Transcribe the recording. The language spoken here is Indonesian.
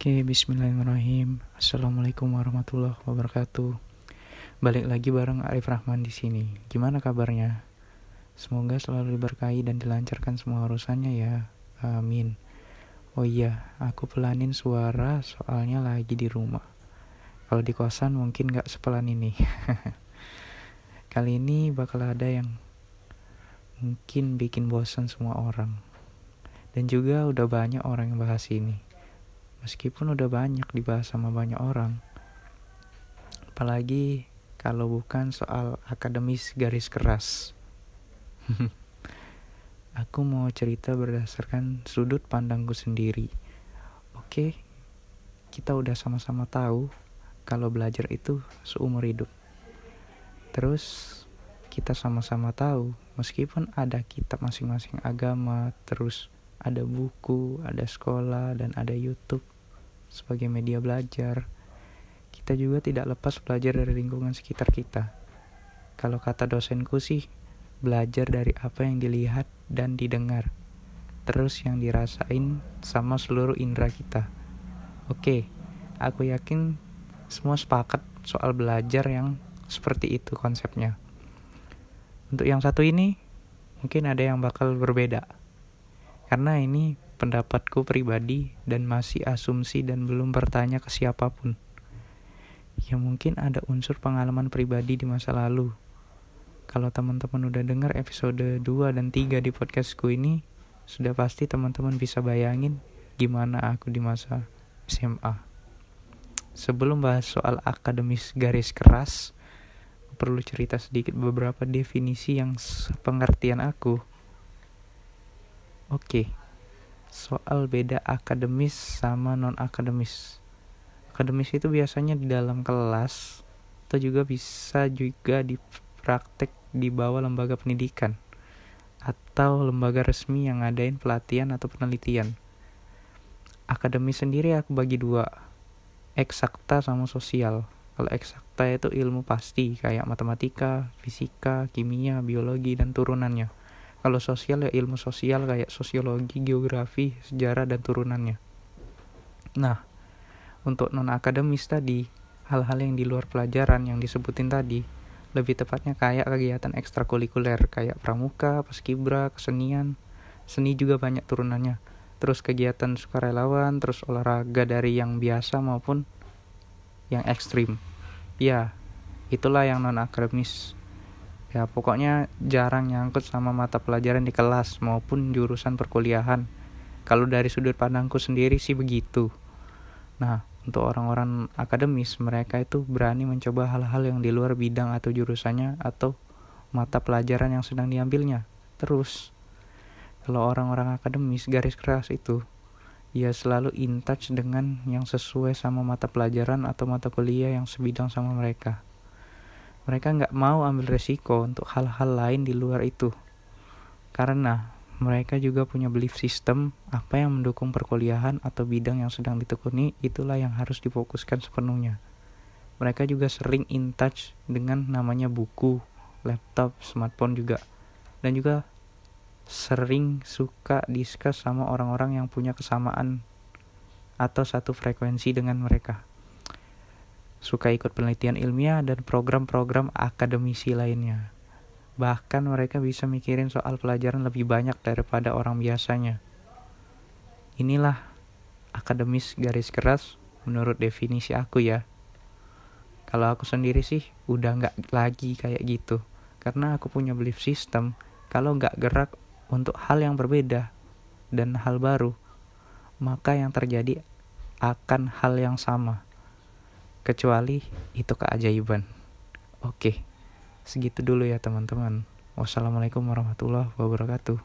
Oke, bismillahirrahmanirrahim. Assalamualaikum warahmatullahi wabarakatuh. Balik lagi bareng Arif Rahman di sini. Gimana kabarnya? Semoga selalu diberkahi dan dilancarkan semua urusannya ya. Amin. Oh iya, aku pelanin suara soalnya lagi di rumah. Kalau di kosan mungkin gak sepelan ini. Kali ini bakal ada yang mungkin bikin bosan semua orang. Dan juga udah banyak orang yang bahas ini meskipun udah banyak dibahas sama banyak orang. Apalagi kalau bukan soal akademis garis keras. Aku mau cerita berdasarkan sudut pandangku sendiri. Oke kita udah sama-sama tahu kalau belajar itu seumur hidup. Terus kita sama-sama tahu meskipun ada kitab masing-masing agama terus ada buku, ada sekolah, dan ada YouTube sebagai media belajar. Kita juga tidak lepas belajar dari lingkungan sekitar kita. Kalau kata dosenku sih, belajar dari apa yang dilihat dan didengar, terus yang dirasain sama seluruh indera kita. Oke, aku yakin semua sepakat soal belajar yang seperti itu konsepnya. Untuk yang satu ini, mungkin ada yang bakal berbeda karena ini pendapatku pribadi dan masih asumsi dan belum bertanya ke siapa pun. Ya mungkin ada unsur pengalaman pribadi di masa lalu. Kalau teman-teman udah dengar episode 2 dan 3 di podcastku ini, sudah pasti teman-teman bisa bayangin gimana aku di masa SMA. Sebelum bahas soal akademis garis keras, perlu cerita sedikit beberapa definisi yang pengertian aku Oke, soal beda akademis sama non akademis. Akademis itu biasanya di dalam kelas atau juga bisa juga dipraktek di bawah lembaga pendidikan atau lembaga resmi yang ngadain pelatihan atau penelitian. Akademis sendiri aku bagi dua, eksakta sama sosial. Kalau eksakta itu ilmu pasti kayak matematika, fisika, kimia, biologi, dan turunannya kalau sosial ya ilmu sosial kayak sosiologi, geografi, sejarah dan turunannya. Nah, untuk non akademis tadi, hal-hal yang di luar pelajaran yang disebutin tadi, lebih tepatnya kayak kegiatan ekstrakurikuler kayak pramuka, paskibra, kesenian. Seni juga banyak turunannya. Terus kegiatan sukarelawan, terus olahraga dari yang biasa maupun yang ekstrim. Ya, itulah yang non akademis ya pokoknya jarang nyangkut sama mata pelajaran di kelas maupun jurusan perkuliahan. Kalau dari sudut pandangku sendiri sih begitu. Nah untuk orang-orang akademis mereka itu berani mencoba hal-hal yang di luar bidang atau jurusannya atau mata pelajaran yang sedang diambilnya. Terus kalau orang-orang akademis garis keras itu ia selalu in touch dengan yang sesuai sama mata pelajaran atau mata kuliah yang sebidang sama mereka mereka nggak mau ambil resiko untuk hal-hal lain di luar itu. Karena mereka juga punya belief system apa yang mendukung perkuliahan atau bidang yang sedang ditekuni itulah yang harus difokuskan sepenuhnya. Mereka juga sering in touch dengan namanya buku, laptop, smartphone juga. Dan juga sering suka discuss sama orang-orang yang punya kesamaan atau satu frekuensi dengan mereka suka ikut penelitian ilmiah dan program-program akademisi lainnya. Bahkan mereka bisa mikirin soal pelajaran lebih banyak daripada orang biasanya. Inilah akademis garis keras menurut definisi aku ya. Kalau aku sendiri sih udah nggak lagi kayak gitu. Karena aku punya belief system kalau nggak gerak untuk hal yang berbeda dan hal baru, maka yang terjadi akan hal yang sama kecuali itu keajaiban. Oke, segitu dulu ya teman-teman. Wassalamualaikum warahmatullahi wabarakatuh.